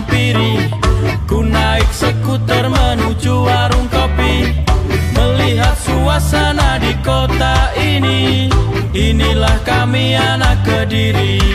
menghampiri Ku naik sekuter menuju warung kopi. Melihat suasana di kota ini. Inilah kami anak kediri.